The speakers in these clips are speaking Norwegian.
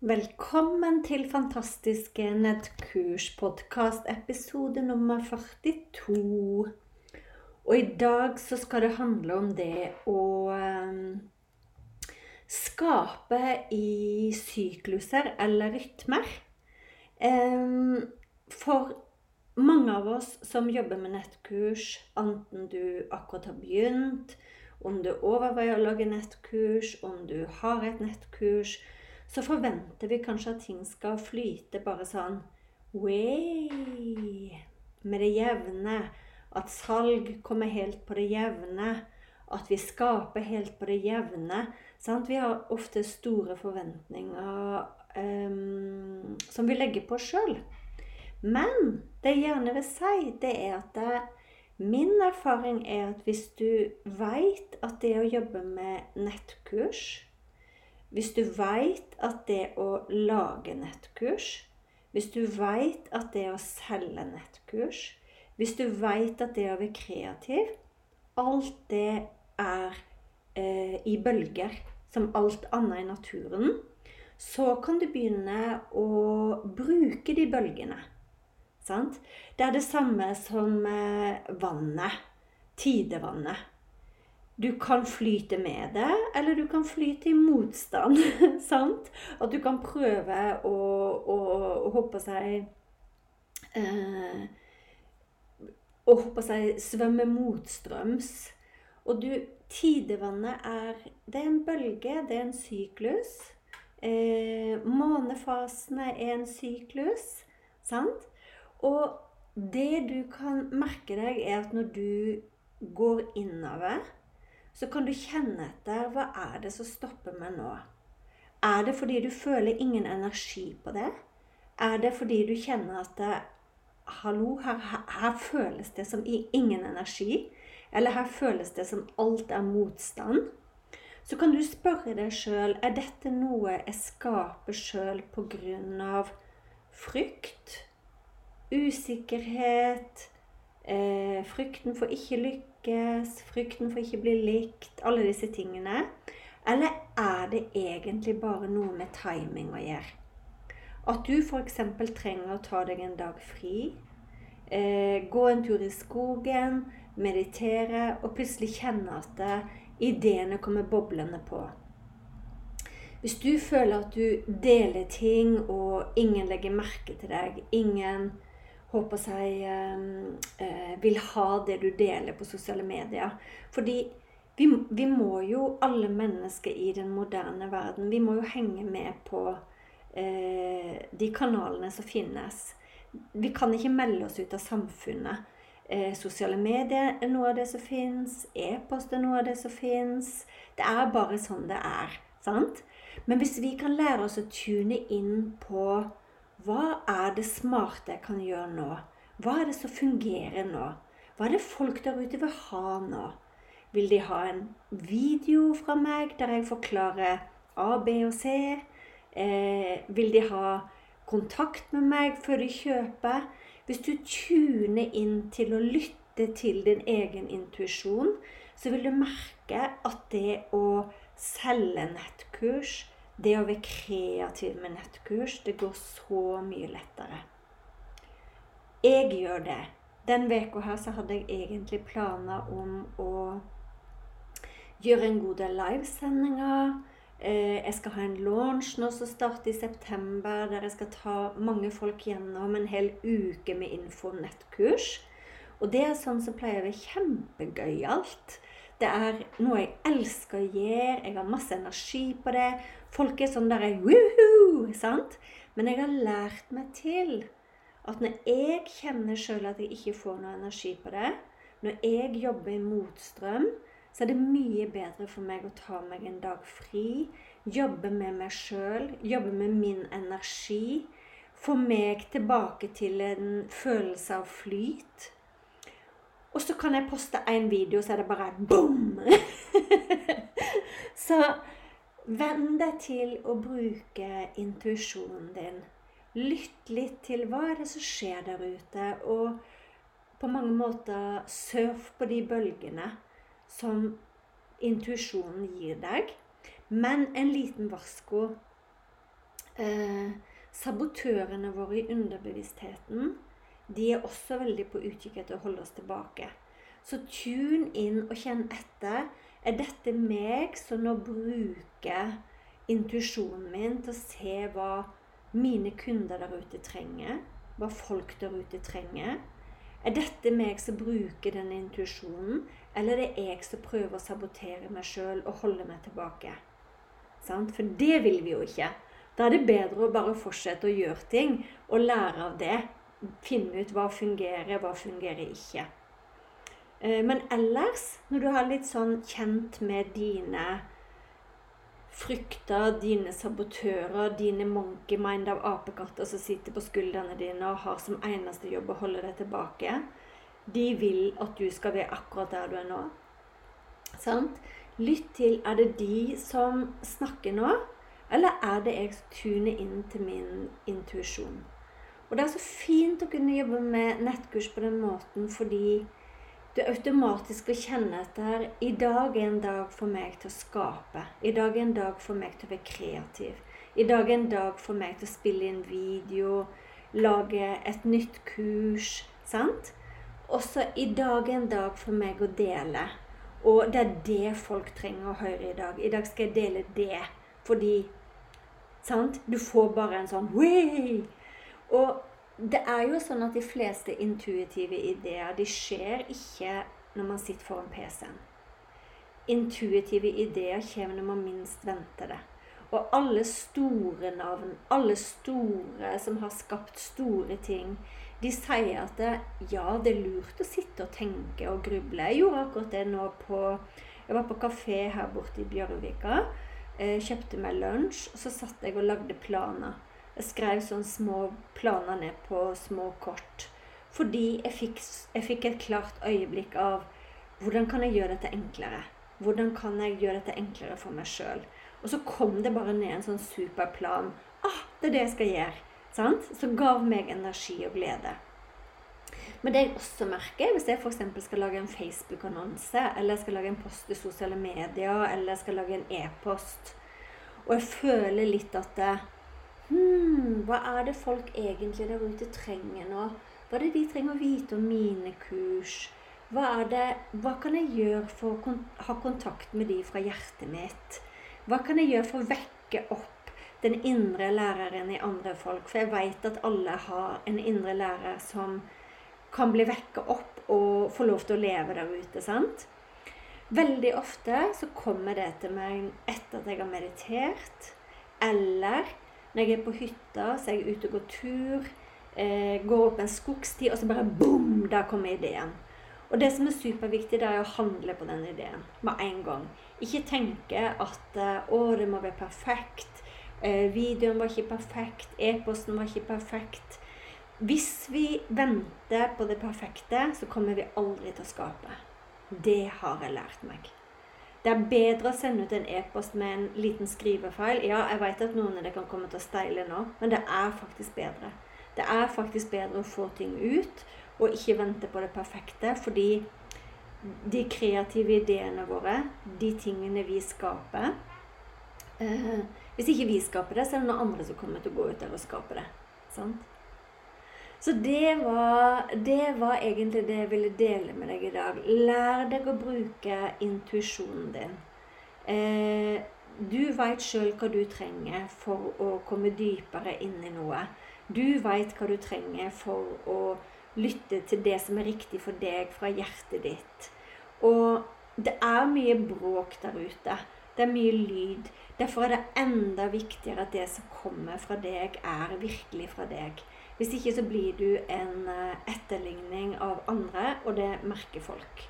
Velkommen til fantastiske nettkurs-podkast, episode nummer 42. Og i dag så skal det handle om det å um, skape i sykluser eller rytmer. Um, for mange av oss som jobber med nettkurs, enten du akkurat har begynt, om du overveier å lage nettkurs, om du har et nettkurs, så forventer vi kanskje at ting skal flyte bare sånn way, med det jevne. At salg kommer helt på det jevne. At vi skaper helt på det jevne. Sant? Vi har ofte store forventninger um, som vi legger på oss sjøl. Men det jeg gjerne vil si, det er at det, min erfaring er at hvis du veit at det å jobbe med nettkurs hvis du veit at det å lage nettkurs, hvis du veit at det å selge nettkurs, hvis du veit at det å være kreativ Alt det er eh, i bølger, som alt annet i naturen. Så kan du begynne å bruke de bølgene. Sant? Det er det samme som eh, vannet. Tidevannet. Du kan flyte med det, eller du kan flyte i motstand. sant? At du kan prøve å, å, å hoppe seg eh, Å hoppe seg svømme motstrøms. Og du, tidevannet er Det er en bølge, det er en syklus. Eh, månefasene er en syklus. Sant? Og det du kan merke deg, er at når du går innover så kan du kjenne etter hva er det som stopper meg nå. Er det fordi du føler ingen energi på det? Er det fordi du kjenner at Hallo, her, her, føles det som ingen energi. Eller her føles det som alt er motstand. Så kan du spørre deg sjøl er dette noe jeg skaper sjøl pga. frykt, usikkerhet, eh, frykten for ikke lykke lykkes, frykten for ikke å bli likt, alle disse tingene? Eller er det egentlig bare noe med timing å gjøre? At du f.eks. trenger å ta deg en dag fri, eh, gå en tur i skogen, meditere, og plutselig kjenne at det, eh, ideene kommer boblende på. Hvis du føler at du deler ting, og ingen legger merke til deg, ingen håper seg eh, vil ha det du deler på sosiale medier. Fordi vi, vi, må jo, alle mennesker i den moderne verden, vi må jo henge med på eh, de kanalene som finnes. Vi kan ikke melde oss ut av samfunnet. Eh, sosiale medier er noe av det som fins. E-post er noe av det som fins. Det er bare sånn det er. sant? Men hvis vi kan lære oss å tune inn på hva er det smarte jeg kan gjøre nå? Hva er det som fungerer nå? Hva er det folk der ute vil ha nå? Vil de ha en video fra meg der jeg forklarer A, B og C? Eh, vil de ha kontakt med meg før de kjøper? Hvis du tuner inn til å lytte til din egen intuisjon, så vil du merke at det å selge nettkurs, det å være kreativ med nettkurs, det går så mye lettere. Jeg gjør det. Den uka her så hadde jeg egentlig planer om å gjøre en god del livesendinger. Eh, jeg skal ha en launch nå som starter i september, der jeg skal ta mange folk gjennom en hel uke med info om nettkurs. Og det er sånn som pleier å være kjempegøyalt. Det er noe jeg elsker å gjøre. Jeg har masse energi på det. Folk er sånn der woohoo! Sant? Men jeg har lært meg til at når jeg kjenner sjøl at jeg ikke får noe energi på det, når jeg jobber i motstrøm, så er det mye bedre for meg å ta meg en dag fri, jobbe med meg sjøl, jobbe med min energi. Få meg tilbake til en følelse av flyt. Og så kan jeg poste én video, så er det bare boom! så venn deg til å bruke intuisjonen din. Lytt litt til hva er det som skjer der ute, og på mange måter surf på de bølgene som intuisjonen gir deg. Men en liten varsko. Eh, sabotørene våre i underbevisstheten de er også veldig på utkikk etter å holde oss tilbake. Så tune inn og kjenn etter. Er dette meg som nå bruker intuisjonen min til å se hva mine kunder der ute trenger? Hva folk der ute trenger? Er dette meg som bruker den intuisjonen, eller er det jeg som prøver å sabotere meg sjøl og holde meg tilbake? For det vil vi jo ikke. Da er det bedre å bare fortsette å gjøre ting og lære av det finne ut hva fungerer, hva fungerer ikke. Eh, men ellers, når du har litt sånn kjent med dine frykter, dine sabotører, dine monkey mind av apekatter som sitter på skuldrene dine og har som eneste jobb å holde deg tilbake, de vil at du skal være akkurat der du er nå. Sant? Lytt til er det de som snakker nå, eller er det jeg som tuner inn til min intuisjon? Og det er så fint å kunne jobbe med nettkurs på den måten fordi du automatisk vil kjenne etter I dag er en dag for meg til å skape. I dag er en dag for meg til å være kreativ. I dag er en dag for meg til å spille inn video, lage et nytt kurs. Sant? Også i dag er en dag for meg å dele. Og det er det folk trenger å høre i dag. I dag skal jeg dele det. Fordi sant? Du får bare en sånn Wee! Og det er jo sånn at de fleste intuitive ideer de skjer ikke når man sitter foran PC-en. Intuitive ideer kommer når man minst venter det. Og alle store navn, alle store som har skapt store ting, de sier at det, ja, det er lurt å sitte og tenke og gruble. Jeg gjorde akkurat det nå på Jeg var på kafé her borte i Bjørvika. Eh, kjøpte meg lunsj, og så satt jeg og lagde planer. Jeg skrev sånne små planer ned på små kort. Fordi jeg fikk, jeg fikk, et klart øyeblikk av hvordan kan jeg gjøre dette enklere? Hvordan kan jeg gjøre dette enklere for meg sjøl? Og så kom det bare ned en sånn superplan. Ah, det er det jeg skal gjøre. Sant? Så gav meg energi og glede. Men det jeg også merker, hvis jeg f.eks. skal lage en Facebook-annonse, eller skal lage en post i sosiale medier, eller skal lage en e-post, og jeg føler litt at det, Hm, hva er det folk egentlig der ute trenger nå? Hva er det de trenger å vite om mine kurs? Hva, det, hva kan jeg gjøre for å ha kontakt med de fra hjertet mitt? Hva kan jeg gjøre for å vekke opp den indre læreren i andre folk? For jeg veit at alle har en indre lærer som kan bli vekka opp og få lov til å leve der ute. sant? Veldig ofte så kommer det til meg etter at jeg har meditert, eller når jeg er på hytta, så er jeg ute og går tur. Eh, går opp en skogsti, og så bare boom! Der kommer ideen. Og det som er superviktig, det er å handle på den ideen med en gang. Ikke tenke at eh, å, det må være perfekt. Eh, videoen var ikke perfekt. E-posten var ikke perfekt. Hvis vi venter på det perfekte, så kommer vi aldri til å skape. Det har jeg lært meg. Det er bedre å sende ut en e-post med en liten skrivefeil. Ja, jeg vet at noen av dere kan komme til å steile nå, men det er faktisk bedre. Det er faktisk bedre å få ting ut og ikke vente på det perfekte, fordi de kreative ideene våre, de tingene vi skaper. Eh, hvis ikke vi skaper det, så er det noen andre som kommer til å gå ut der og skape det. Sant? Så det var, det var egentlig det jeg ville dele med deg i dag. Lær deg å bruke intuisjonen din. Eh, du veit sjøl hva du trenger for å komme dypere inn i noe. Du veit hva du trenger for å lytte til det som er riktig for deg fra hjertet ditt. Og det er mye bråk der ute. Det er mye lyd. Derfor er det enda viktigere at det som kommer fra deg, er virkelig fra deg. Hvis ikke så blir du en eh, etterligning av andre, og det merker folk.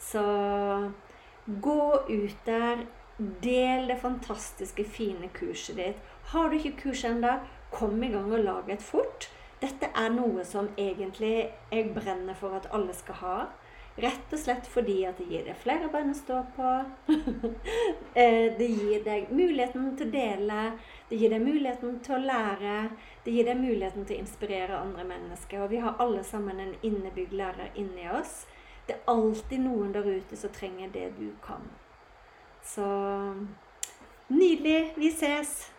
Så gå ut der. Del det fantastiske, fine kurset ditt. Har du ikke kurs ennå, kom i gang og lag et fort. Dette er noe som egentlig jeg brenner for at alle skal ha. Rett og slett fordi at det gir deg flere bein å stå på. Eh, det gir deg muligheten til å dele. Det gir deg muligheten til å lære. Det gir deg muligheten til å inspirere andre mennesker. Og vi har alle sammen en innebygd lærer inni oss. Det er alltid noen der ute som trenger det du kan. Så nydelig. Vi ses.